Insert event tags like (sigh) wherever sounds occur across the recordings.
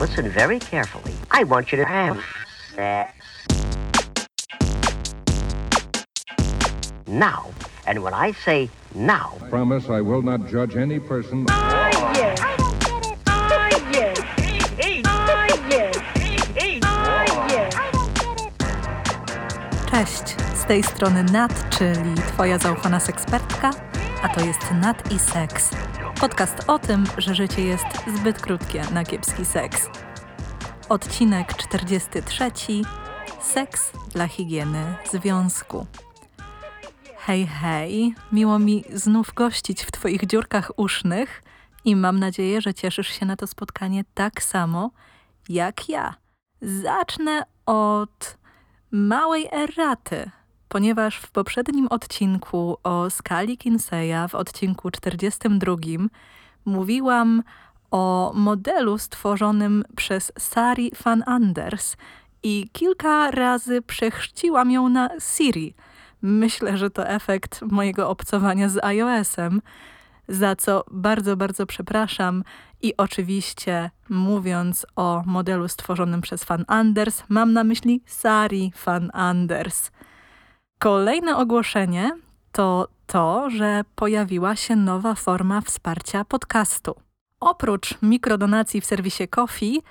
Listen very carefully. I want you to have sex. Now. And when I say now, Promise I will not judge any person. Ah, ah, I don't get it Cześć, z tej strony Nat, czyli Twoja zaufana sekspertka, a to jest Nat i Seks. Podcast o tym, że życie jest zbyt krótkie na kiepski seks. Odcinek 43. Seks dla higieny związku. Hej, hej, miło mi znów gościć w Twoich dziurkach usznych i mam nadzieję, że cieszysz się na to spotkanie tak samo jak ja. Zacznę od małej erraty, ponieważ w poprzednim odcinku o skali Kinseya, w odcinku 42, mówiłam o modelu stworzonym przez Sari van Anders i kilka razy przechrzciłam ją na Siri. Myślę, że to efekt mojego obcowania z iOS-em, za co bardzo, bardzo przepraszam. I oczywiście, mówiąc o modelu stworzonym przez Van Anders, mam na myśli Sari Van Anders. Kolejne ogłoszenie to to, że pojawiła się nowa forma wsparcia podcastu. Oprócz mikrodonacji w serwisie Kofi,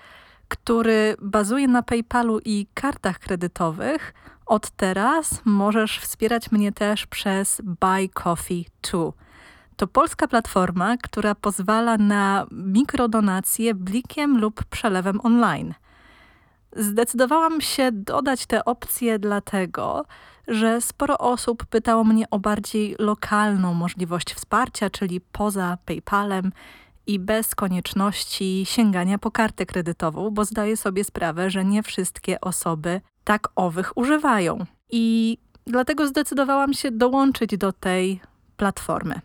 który bazuje na PayPalu i kartach kredytowych, od teraz możesz wspierać mnie też przez Buy Coffee 2. To polska platforma, która pozwala na mikrodonacje blikiem lub przelewem online. Zdecydowałam się dodać te opcje dlatego, że sporo osób pytało mnie o bardziej lokalną możliwość wsparcia, czyli poza PayPalem i bez konieczności sięgania po kartę kredytową, bo zdaję sobie sprawę, że nie wszystkie osoby tak owych używają. I dlatego zdecydowałam się dołączyć do tej platformy.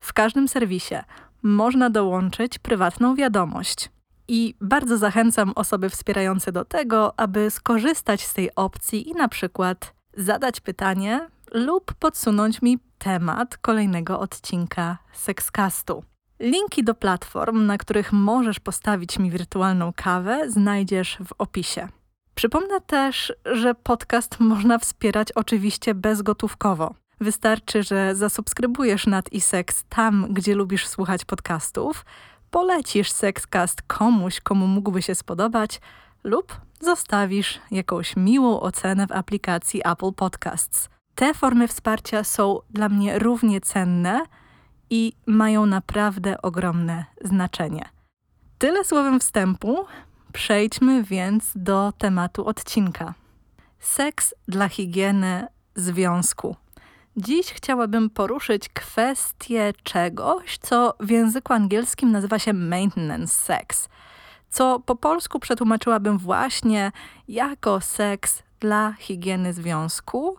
W każdym serwisie można dołączyć prywatną wiadomość. I bardzo zachęcam osoby wspierające do tego, aby skorzystać z tej opcji i na przykład zadać pytanie lub podsunąć mi temat kolejnego odcinka Sexcastu. Linki do platform, na których możesz postawić mi wirtualną kawę, znajdziesz w opisie. Przypomnę też, że podcast można wspierać oczywiście bezgotówkowo. Wystarczy, że zasubskrybujesz Nat i Seks tam, gdzie lubisz słuchać podcastów, polecisz Sexcast komuś, komu mógłby się spodobać lub zostawisz jakąś miłą ocenę w aplikacji Apple Podcasts. Te formy wsparcia są dla mnie równie cenne i mają naprawdę ogromne znaczenie. Tyle słowem wstępu. Przejdźmy więc do tematu odcinka. Seks dla higieny związku. Dziś chciałabym poruszyć kwestię czegoś, co w języku angielskim nazywa się maintenance sex, co po polsku przetłumaczyłabym właśnie jako seks dla higieny związku.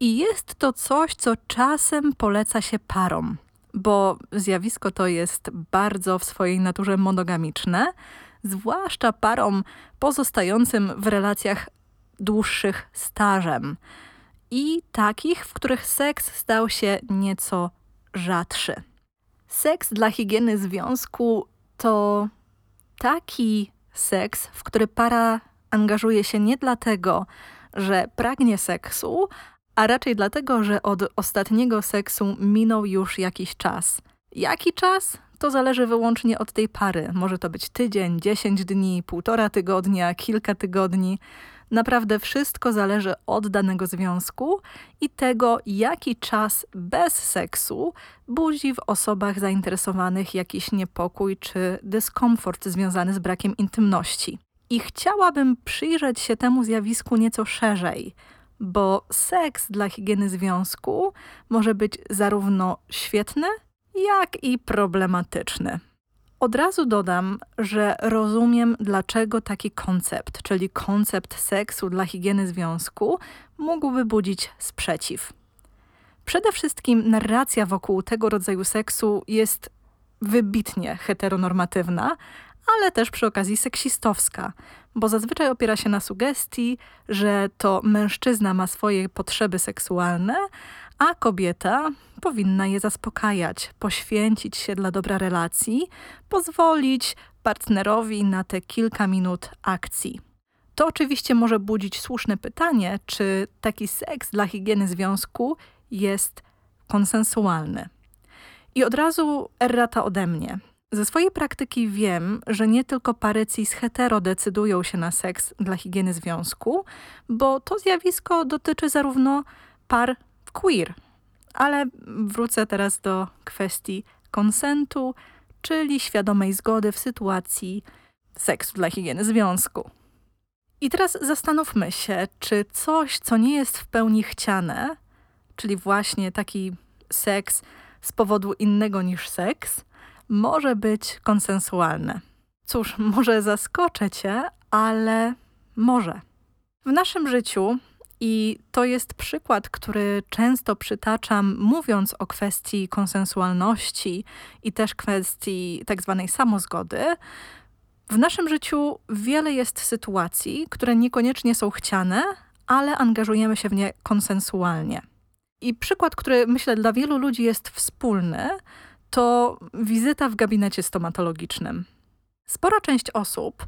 I jest to coś, co czasem poleca się parom, bo zjawisko to jest bardzo w swojej naturze monogamiczne, zwłaszcza parom pozostającym w relacjach dłuższych stażem i takich, w których seks stał się nieco rzadszy. Seks dla higieny związku to taki seks, w który para angażuje się nie dlatego, że pragnie seksu, a raczej dlatego, że od ostatniego seksu minął już jakiś czas. Jaki czas? To zależy wyłącznie od tej pary. Może to być tydzień, dziesięć dni, półtora tygodnia, kilka tygodni. Naprawdę wszystko zależy od danego związku i tego, jaki czas bez seksu budzi w osobach zainteresowanych jakiś niepokój czy dyskomfort związany z brakiem intymności. I chciałabym przyjrzeć się temu zjawisku nieco szerzej, bo seks dla higieny związku może być zarówno świetny, jak i problematyczny. Od razu dodam, że rozumiem, dlaczego taki koncept, czyli koncept seksu dla higieny związku, mógłby budzić sprzeciw. Przede wszystkim narracja wokół tego rodzaju seksu jest wybitnie heteronormatywna, ale też przy okazji seksistowska, bo zazwyczaj opiera się na sugestii, że to mężczyzna ma swoje potrzeby seksualne, a kobieta powinna je zaspokajać, poświęcić się dla dobra relacji, pozwolić partnerowi na te kilka minut akcji. To oczywiście może budzić słuszne pytanie, czy taki seks dla higieny związku jest konsensualny. I od razu errata ode mnie. Ze swojej praktyki wiem, że nie tylko pary cis-hetero decydują się na seks dla higieny związku, bo to zjawisko dotyczy zarówno par queer. Ale wrócę teraz do kwestii konsentu, czyli świadomej zgody w sytuacji seksu dla higieny związku. I teraz zastanówmy się, czy coś, co nie jest w pełni chciane, czyli właśnie taki seks z powodu innego niż seks, może być konsensualne. Cóż, może zaskoczę cię, ale może. W naszym życiu, i to jest przykład, który często przytaczam, mówiąc o kwestii konsensualności i też kwestii tak zwanej samozgody, w naszym życiu wiele jest sytuacji, które niekoniecznie są chciane, ale angażujemy się w nie konsensualnie. I przykład, który myślę dla wielu ludzi jest wspólny, to wizyta w gabinecie stomatologicznym. Spora część osób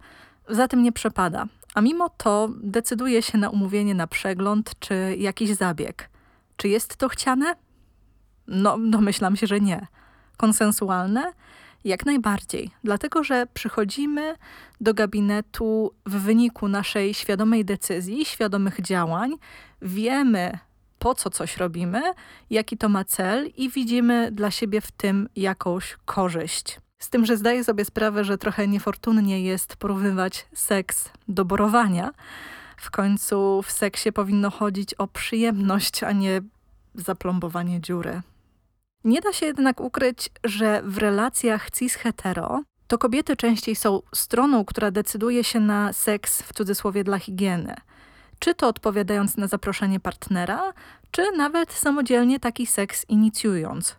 za tym nie przepada, a mimo to decyduje się na umówienie na przegląd czy jakiś zabieg. Czy jest to chciane? No, domyślam się, że nie. Konsensualne? Jak najbardziej, dlatego że przychodzimy do gabinetu w wyniku naszej świadomej decyzji, świadomych działań, wiemy, po co coś robimy, jaki to ma cel i widzimy dla siebie w tym jakąś korzyść. Z tym, że zdaję sobie sprawę, że trochę niefortunnie jest porównywać seks do borowania. W końcu w seksie powinno chodzić o przyjemność, a nie zaplombowanie dziury. Nie da się jednak ukryć, że w relacjach cis-hetero to kobiety częściej są stroną, która decyduje się na seks w cudzysłowie dla higieny. Czy to odpowiadając na zaproszenie partnera, czy nawet samodzielnie taki seks inicjując.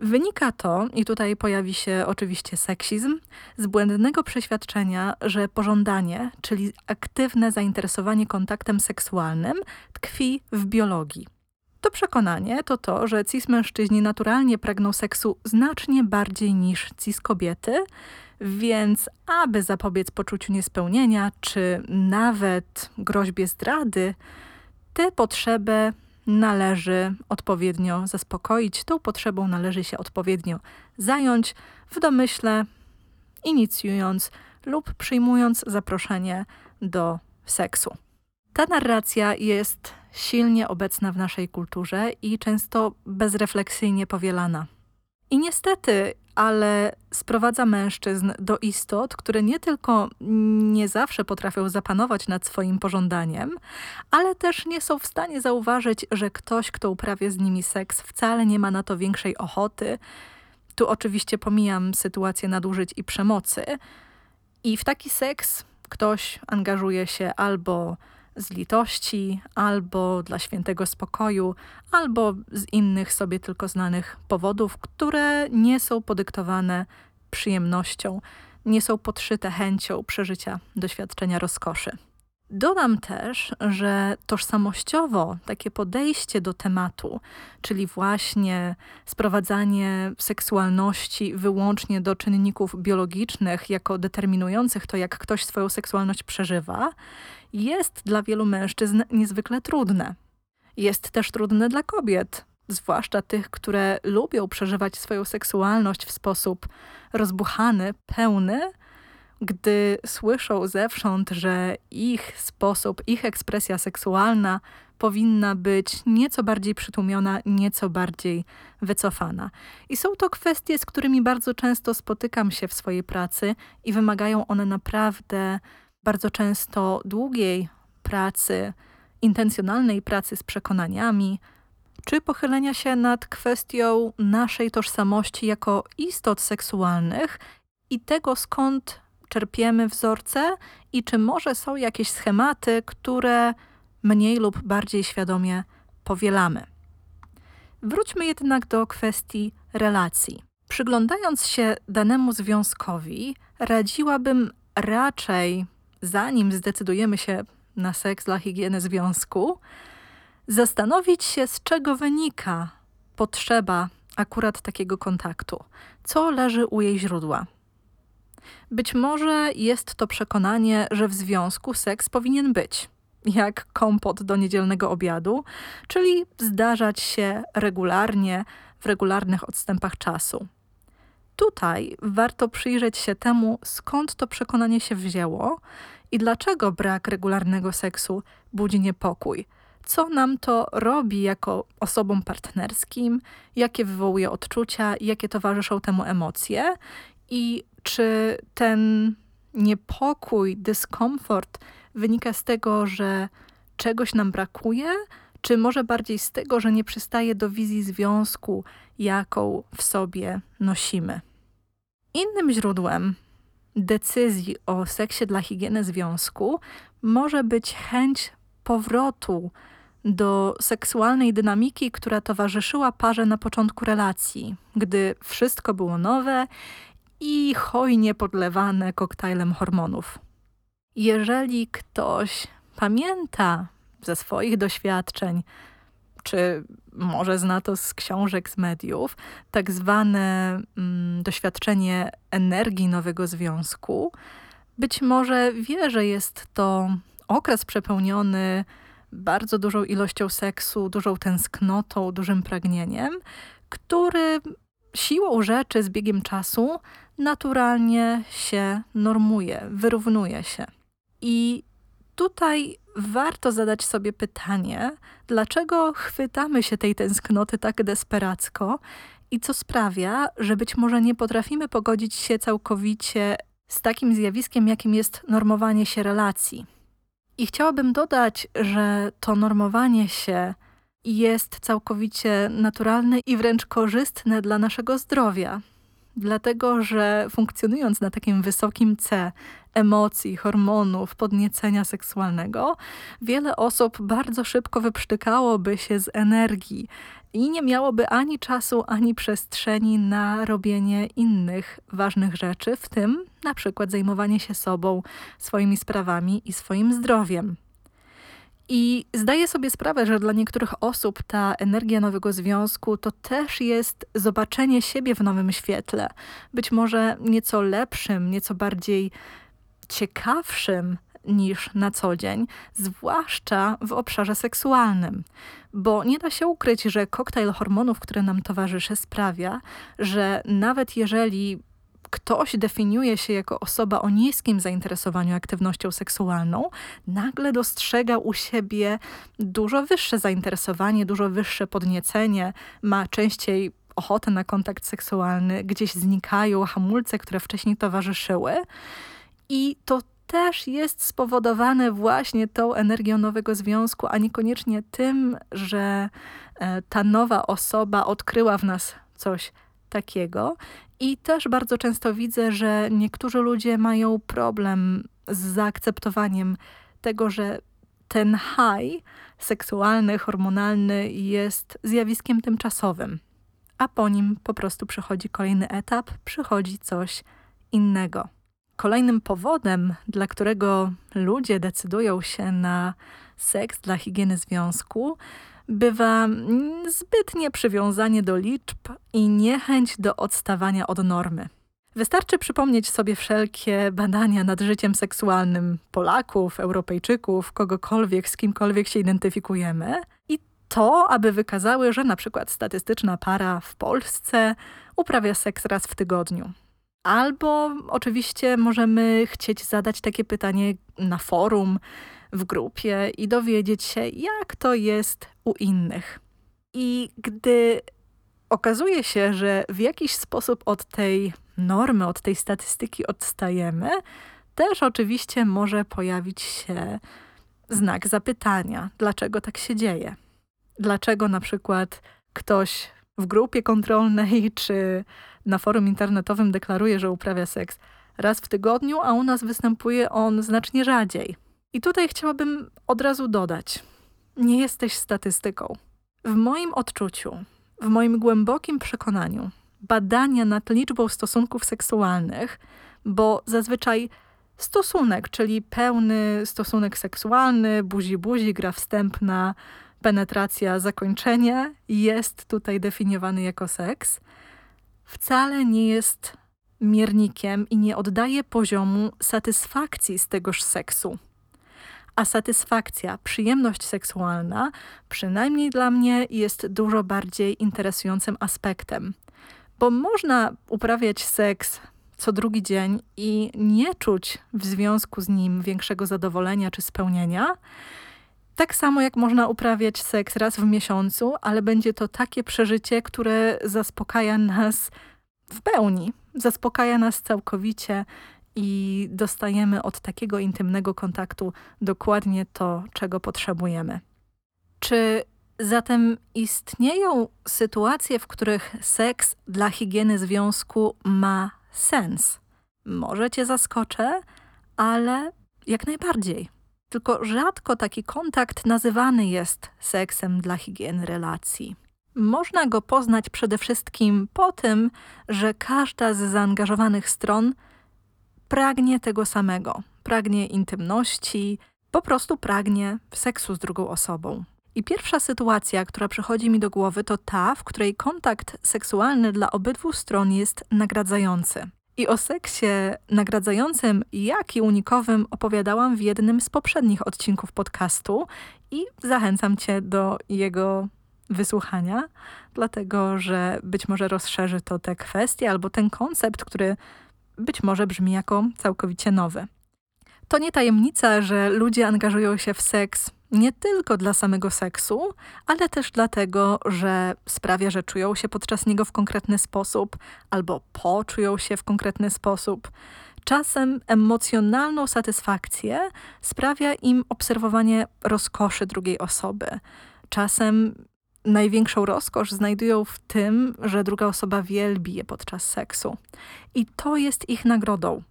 Wynika to, i tutaj pojawi się oczywiście seksizm, z błędnego przeświadczenia, że pożądanie, czyli aktywne zainteresowanie kontaktem seksualnym, tkwi w biologii. To przekonanie to to, że cis-mężczyźni naturalnie pragną seksu znacznie bardziej niż cis-kobiety, więc aby zapobiec poczuciu niespełnienia czy nawet groźbie zdrady, tę potrzebę należy odpowiednio zaspokoić, tą potrzebą należy się odpowiednio zająć, w domyśle inicjując lub przyjmując zaproszenie do seksu. Ta narracja jest silnie obecna w naszej kulturze i często bezrefleksyjnie powielana. I niestety, ale sprowadza mężczyzn do istot, które nie tylko nie zawsze potrafią zapanować nad swoim pożądaniem, ale też nie są w stanie zauważyć, że ktoś, kto uprawia z nimi seks, wcale nie ma na to większej ochoty. Tu oczywiście pomijam sytuację nadużyć i przemocy. I w taki seks ktoś angażuje się albo z litości, albo dla świętego spokoju, albo z innych sobie tylko znanych powodów, które nie są podyktowane przyjemnością, nie są podszyte chęcią przeżycia doświadczenia rozkoszy. Dodam też, że tożsamościowo takie podejście do tematu, czyli właśnie sprowadzanie seksualności wyłącznie do czynników biologicznych, jako determinujących to, jak ktoś swoją seksualność przeżywa, jest dla wielu mężczyzn niezwykle trudne. Jest też trudne dla kobiet, zwłaszcza tych, które lubią przeżywać swoją seksualność w sposób rozbuchany, pełny, gdy słyszą zewsząd, że ich sposób, ich ekspresja seksualna powinna być nieco bardziej przytłumiona, nieco bardziej wycofana. I są to kwestie, z którymi bardzo często spotykam się w swojej pracy i wymagają one naprawdę bardzo często długiej pracy, intencjonalnej pracy z przekonaniami, czy pochylenia się nad kwestią naszej tożsamości jako istot seksualnych i tego, skąd czerpiemy wzorce i czy może są jakieś schematy, które mniej lub bardziej świadomie powielamy. Wróćmy jednak do kwestii relacji. Przyglądając się danemu związkowi, radziłabym raczej, zanim zdecydujemy się na seks dla higieny związku, Zastanowić się, z czego wynika potrzeba akurat takiego kontaktu, co leży u jej źródła. Być może jest to przekonanie, że w związku seks powinien być, jak kompot do niedzielnego obiadu, czyli zdarzać się regularnie, w regularnych odstępach czasu. Tutaj warto przyjrzeć się temu, skąd to przekonanie się wzięło i dlaczego brak regularnego seksu budzi niepokój. Co nam to robi jako osobom partnerskim, jakie wywołuje odczucia, jakie towarzyszą temu emocje i czy ten niepokój, dyskomfort wynika z tego, że czegoś nam brakuje, czy może bardziej z tego, że nie przystaje do wizji związku, jaką w sobie nosimy. Innym źródłem decyzji o seksie dla higieny związku może być chęć powrotu do seksualnej dynamiki, która towarzyszyła parze na początku relacji, gdy wszystko było nowe i hojnie podlewane koktajlem hormonów. Jeżeli ktoś pamięta ze swoich doświadczeń, czy może zna to z książek, z mediów, tak zwane mm, doświadczenie energii nowego związku, być może wie, że jest to okres przepełniony bardzo dużą ilością seksu, dużą tęsknotą, dużym pragnieniem, który siłą rzeczy z biegiem czasu naturalnie się normuje, wyrównuje się. I tutaj warto zadać sobie pytanie, dlaczego chwytamy się tej tęsknoty tak desperacko i co sprawia, że być może nie potrafimy pogodzić się całkowicie z takim zjawiskiem, jakim jest normowanie się relacji. I chciałabym dodać, że to normowanie się jest całkowicie naturalne i wręcz korzystne dla naszego zdrowia. Dlatego, że funkcjonując na takim wysokim C emocji, hormonów, podniecenia seksualnego, wiele osób bardzo szybko wyprztykałoby się z energii i nie miałoby ani czasu, ani przestrzeni na robienie innych ważnych rzeczy, w tym na przykład zajmowanie się sobą, swoimi sprawami i swoim zdrowiem. I zdaję sobie sprawę, że dla niektórych osób ta energia nowego związku to też jest zobaczenie siebie w nowym świetle. Być może nieco lepszym, nieco bardziej ciekawszym niż na co dzień, zwłaszcza w obszarze seksualnym. Bo nie da się ukryć, że koktajl hormonów, który nam towarzyszy, sprawia, że nawet jeżeli ktoś definiuje się jako osoba o niskim zainteresowaniu aktywnością seksualną, nagle dostrzega u siebie dużo wyższe zainteresowanie, dużo wyższe podniecenie, ma częściej ochotę na kontakt seksualny, gdzieś znikają hamulce, które wcześniej towarzyszyły. I to też jest spowodowane właśnie tą energią nowego związku, a niekoniecznie tym, że e, ta nowa osoba odkryła w nas coś takiego. I też bardzo często widzę, że niektórzy ludzie mają problem z zaakceptowaniem tego, że ten high seksualny, hormonalny jest zjawiskiem tymczasowym, a po nim po prostu przychodzi kolejny etap, przychodzi coś innego. Kolejnym powodem, dla którego ludzie decydują się na seks dla higieny związku, bywa zbytnie przywiązanie do liczb i niechęć do odstawania od normy. Wystarczy przypomnieć sobie wszelkie badania nad życiem seksualnym Polaków, Europejczyków, kogokolwiek, z kimkolwiek się identyfikujemy i to, aby wykazały, że na przykład statystyczna para w Polsce uprawia seks raz w tygodniu. Albo oczywiście możemy chcieć zadać takie pytanie na forum, w grupie i dowiedzieć się, jak to jest u innych. I gdy okazuje się, że w jakiś sposób od tej normy, od tej statystyki odstajemy, też oczywiście może pojawić się znak zapytania, dlaczego tak się dzieje. Dlaczego na przykład ktoś w grupie kontrolnej (laughs) czy na forum internetowym deklaruje, że uprawia seks raz w tygodniu, a u nas występuje on znacznie rzadziej. I tutaj chciałabym od razu dodać: nie jesteś statystyką. W moim odczuciu, w moim głębokim przekonaniu, badania nad liczbą stosunków seksualnych, bo zazwyczaj stosunek, czyli pełny stosunek seksualny, buzi-buzi, gra wstępna, penetracja, zakończenie jest tutaj definiowany jako seks, wcale nie jest miernikiem i nie oddaje poziomu satysfakcji z tegoż seksu. A satysfakcja, przyjemność seksualna, przynajmniej dla mnie, jest dużo bardziej interesującym aspektem. Bo można uprawiać seks co drugi dzień i nie czuć w związku z nim większego zadowolenia czy spełnienia. Tak samo jak można uprawiać seks raz w miesiącu, ale będzie to takie przeżycie, które zaspokaja nas w pełni, zaspokaja nas całkowicie i dostajemy od takiego intymnego kontaktu dokładnie to, czego potrzebujemy. Czy zatem istnieją sytuacje, w których seks dla higieny związku ma sens? Może cię zaskoczę, ale jak najbardziej. Tylko rzadko taki kontakt nazywany jest seksem dla higieny relacji. Można go poznać przede wszystkim po tym, że każda z zaangażowanych stron pragnie tego samego. Pragnie intymności, po prostu pragnie seksu z drugą osobą. I pierwsza sytuacja, która przychodzi mi do głowy, to ta, w której kontakt seksualny dla obydwu stron jest nagradzający. I o seksie nagradzającym, jak i unikowym opowiadałam w jednym z poprzednich odcinków podcastu i zachęcam Cię do jego wysłuchania, dlatego że być może rozszerzy to te kwestie albo ten koncept, który być może brzmi jako całkowicie nowy. To nie tajemnica, że ludzie angażują się w seks nie tylko dla samego seksu, ale też dlatego, że sprawia, że czują się podczas niego w konkretny sposób albo poczują się w konkretny sposób. Czasem emocjonalną satysfakcję sprawia im obserwowanie rozkoszy drugiej osoby. Czasem największą rozkosz znajdują w tym, że druga osoba wielbi je podczas seksu. I to jest ich nagrodą.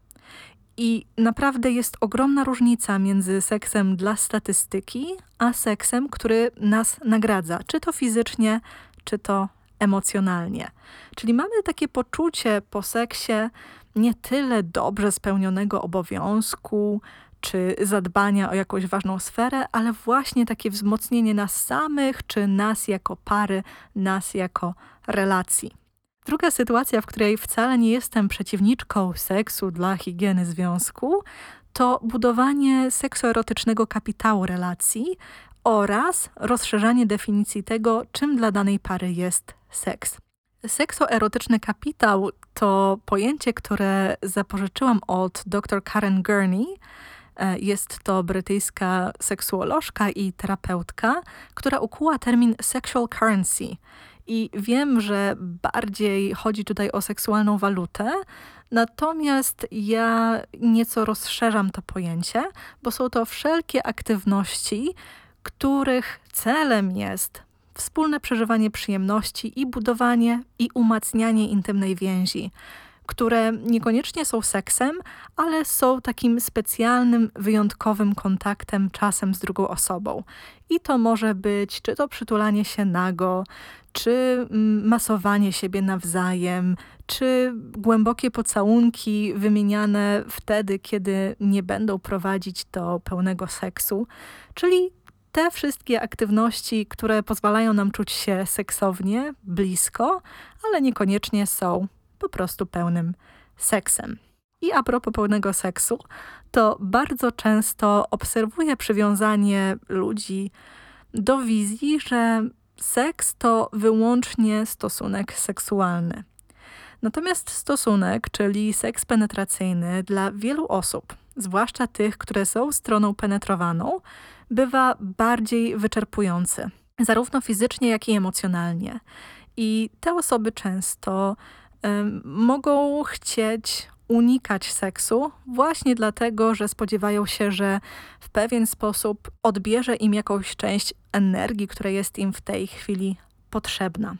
I naprawdę jest ogromna różnica między seksem dla statystyki, a seksem, który nas nagradza, czy to fizycznie, czy to emocjonalnie. Czyli mamy takie poczucie po seksie nie tyle dobrze spełnionego obowiązku, czy zadbania o jakąś ważną sferę, ale właśnie takie wzmocnienie nas samych, czy nas jako pary, nas jako relacji. Druga sytuacja, w której wcale nie jestem przeciwniczką seksu dla higieny związku, to budowanie seksoerotycznego kapitału relacji oraz rozszerzanie definicji tego, czym dla danej pary jest seks. Seksoerotyczny kapitał to pojęcie, które zapożyczyłam od dr Karen Gurney. E, jest to brytyjska seksuolożka i terapeutka, która ukuła termin sexual currency – i wiem, że bardziej chodzi tutaj o seksualną walutę, natomiast ja nieco rozszerzam to pojęcie, bo są to wszelkie aktywności, których celem jest wspólne przeżywanie przyjemności i budowanie i umacnianie intymnej więzi które niekoniecznie są seksem, ale są takim specjalnym, wyjątkowym kontaktem czasem z drugą osobą. I to może być czy to przytulanie się nago, czy mm, masowanie siebie nawzajem, czy głębokie pocałunki wymieniane wtedy, kiedy nie będą prowadzić do pełnego seksu, czyli te wszystkie aktywności, które pozwalają nam czuć się seksownie, blisko, ale niekoniecznie są po prostu pełnym seksem. I a propos pełnego seksu, to bardzo często obserwuję przywiązanie ludzi do wizji, że seks to wyłącznie stosunek seksualny. Natomiast stosunek, czyli seks penetracyjny dla wielu osób, zwłaszcza tych, które są stroną penetrowaną, bywa bardziej wyczerpujący, zarówno fizycznie, jak i emocjonalnie. I te osoby często mogą chcieć unikać seksu właśnie dlatego, że spodziewają się, że w pewien sposób odbierze im jakąś część energii, która jest im w tej chwili potrzebna.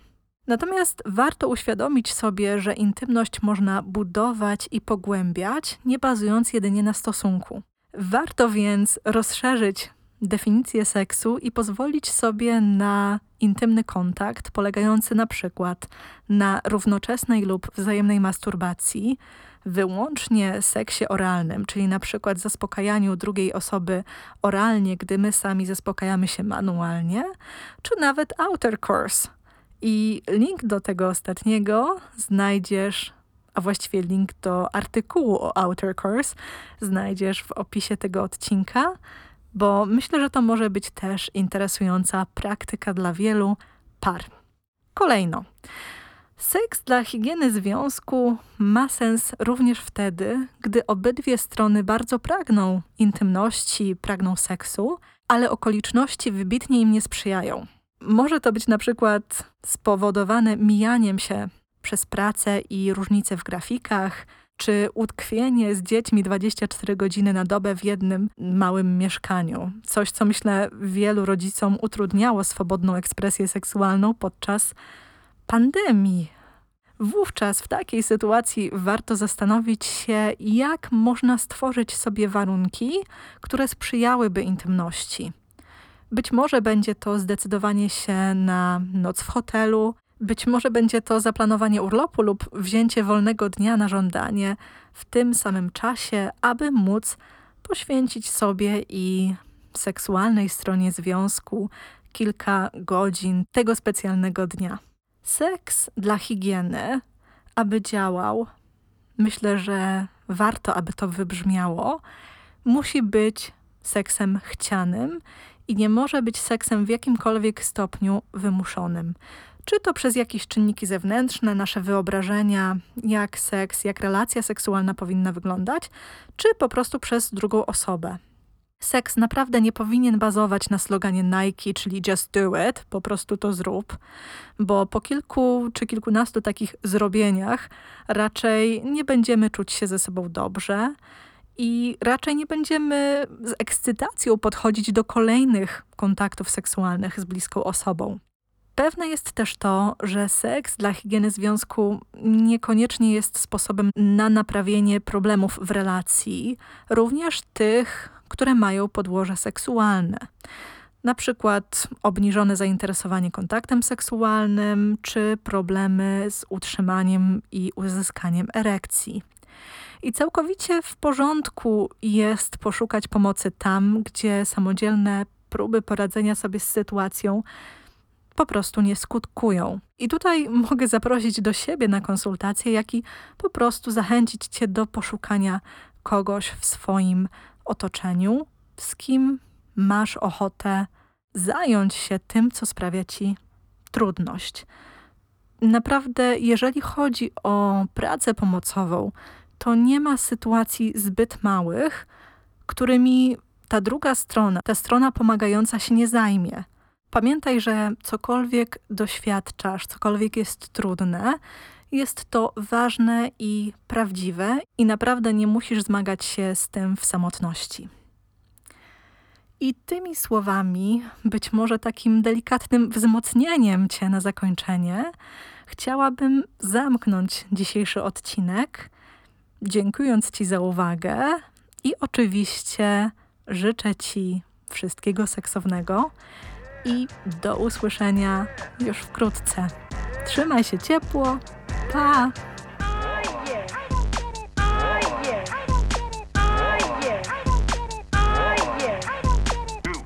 Natomiast warto uświadomić sobie, że intymność można budować i pogłębiać, nie bazując jedynie na stosunku. Warto więc rozszerzyć definicję seksu i pozwolić sobie na intymny kontakt polegający na przykład na równoczesnej lub wzajemnej masturbacji, wyłącznie seksie oralnym, czyli na przykład zaspokajaniu drugiej osoby oralnie, gdy my sami zaspokajamy się manualnie, czy nawet outer course. I link do tego ostatniego znajdziesz, a właściwie link do artykułu o outer course znajdziesz w opisie tego odcinka, bo myślę, że to może być też interesująca praktyka dla wielu par. Kolejno. Seks dla higieny związku ma sens również wtedy, gdy obydwie strony bardzo pragną intymności, pragną seksu, ale okoliczności wybitnie im nie sprzyjają. Może to być na przykład spowodowane mijaniem się przez pracę i różnice w grafikach, czy utkwienie z dziećmi 24 godziny na dobę w jednym małym mieszkaniu. Coś, co myślę wielu rodzicom utrudniało swobodną ekspresję seksualną podczas pandemii. Wówczas w takiej sytuacji warto zastanowić się, jak można stworzyć sobie warunki, które sprzyjałyby intymności. Być może będzie to zdecydowanie się na noc w hotelu, być może będzie to zaplanowanie urlopu lub wzięcie wolnego dnia na żądanie w tym samym czasie, aby móc poświęcić sobie i seksualnej stronie związku kilka godzin tego specjalnego dnia. Seks dla higieny, aby działał, myślę, że warto, aby to wybrzmiało, musi być seksem chcianym i nie może być seksem w jakimkolwiek stopniu wymuszonym. Czy to przez jakieś czynniki zewnętrzne, nasze wyobrażenia, jak seks, jak relacja seksualna powinna wyglądać, czy po prostu przez drugą osobę. Seks naprawdę nie powinien bazować na sloganie Nike, czyli just do it, po prostu to zrób, bo po kilku czy kilkunastu takich zrobieniach raczej nie będziemy czuć się ze sobą dobrze i raczej nie będziemy z ekscytacją podchodzić do kolejnych kontaktów seksualnych z bliską osobą. Pewne jest też to, że seks dla higieny związku niekoniecznie jest sposobem na naprawienie problemów w relacji, również tych, które mają podłoże seksualne. Na przykład obniżone zainteresowanie kontaktem seksualnym, czy problemy z utrzymaniem i uzyskaniem erekcji. I całkowicie w porządku jest poszukać pomocy tam, gdzie samodzielne próby poradzenia sobie z sytuacją po prostu nie skutkują. I tutaj (laughs) mogę zaprosić do siebie na konsultację, jak i po prostu zachęcić Cię do poszukania kogoś w swoim otoczeniu, z kim masz ochotę zająć się tym, co sprawia Ci trudność. Naprawdę, jeżeli chodzi o pracę pomocową, to nie ma sytuacji zbyt małych, którymi ta druga strona, ta strona pomagająca się nie zajmie. Pamiętaj, że cokolwiek doświadczasz, cokolwiek jest trudne, jest to ważne i prawdziwe, i naprawdę nie musisz zmagać się z tym w samotności. I tymi słowami, być może takim delikatnym wzmocnieniem Cię na zakończenie, chciałabym zamknąć dzisiejszy odcinek, dziękując Ci za uwagę i oczywiście życzę Ci wszystkiego seksownego i do usłyszenia już wkrótce. Trzymaj się ciepło. Pa!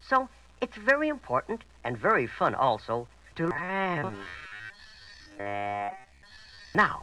So it's very important and very fun also to now,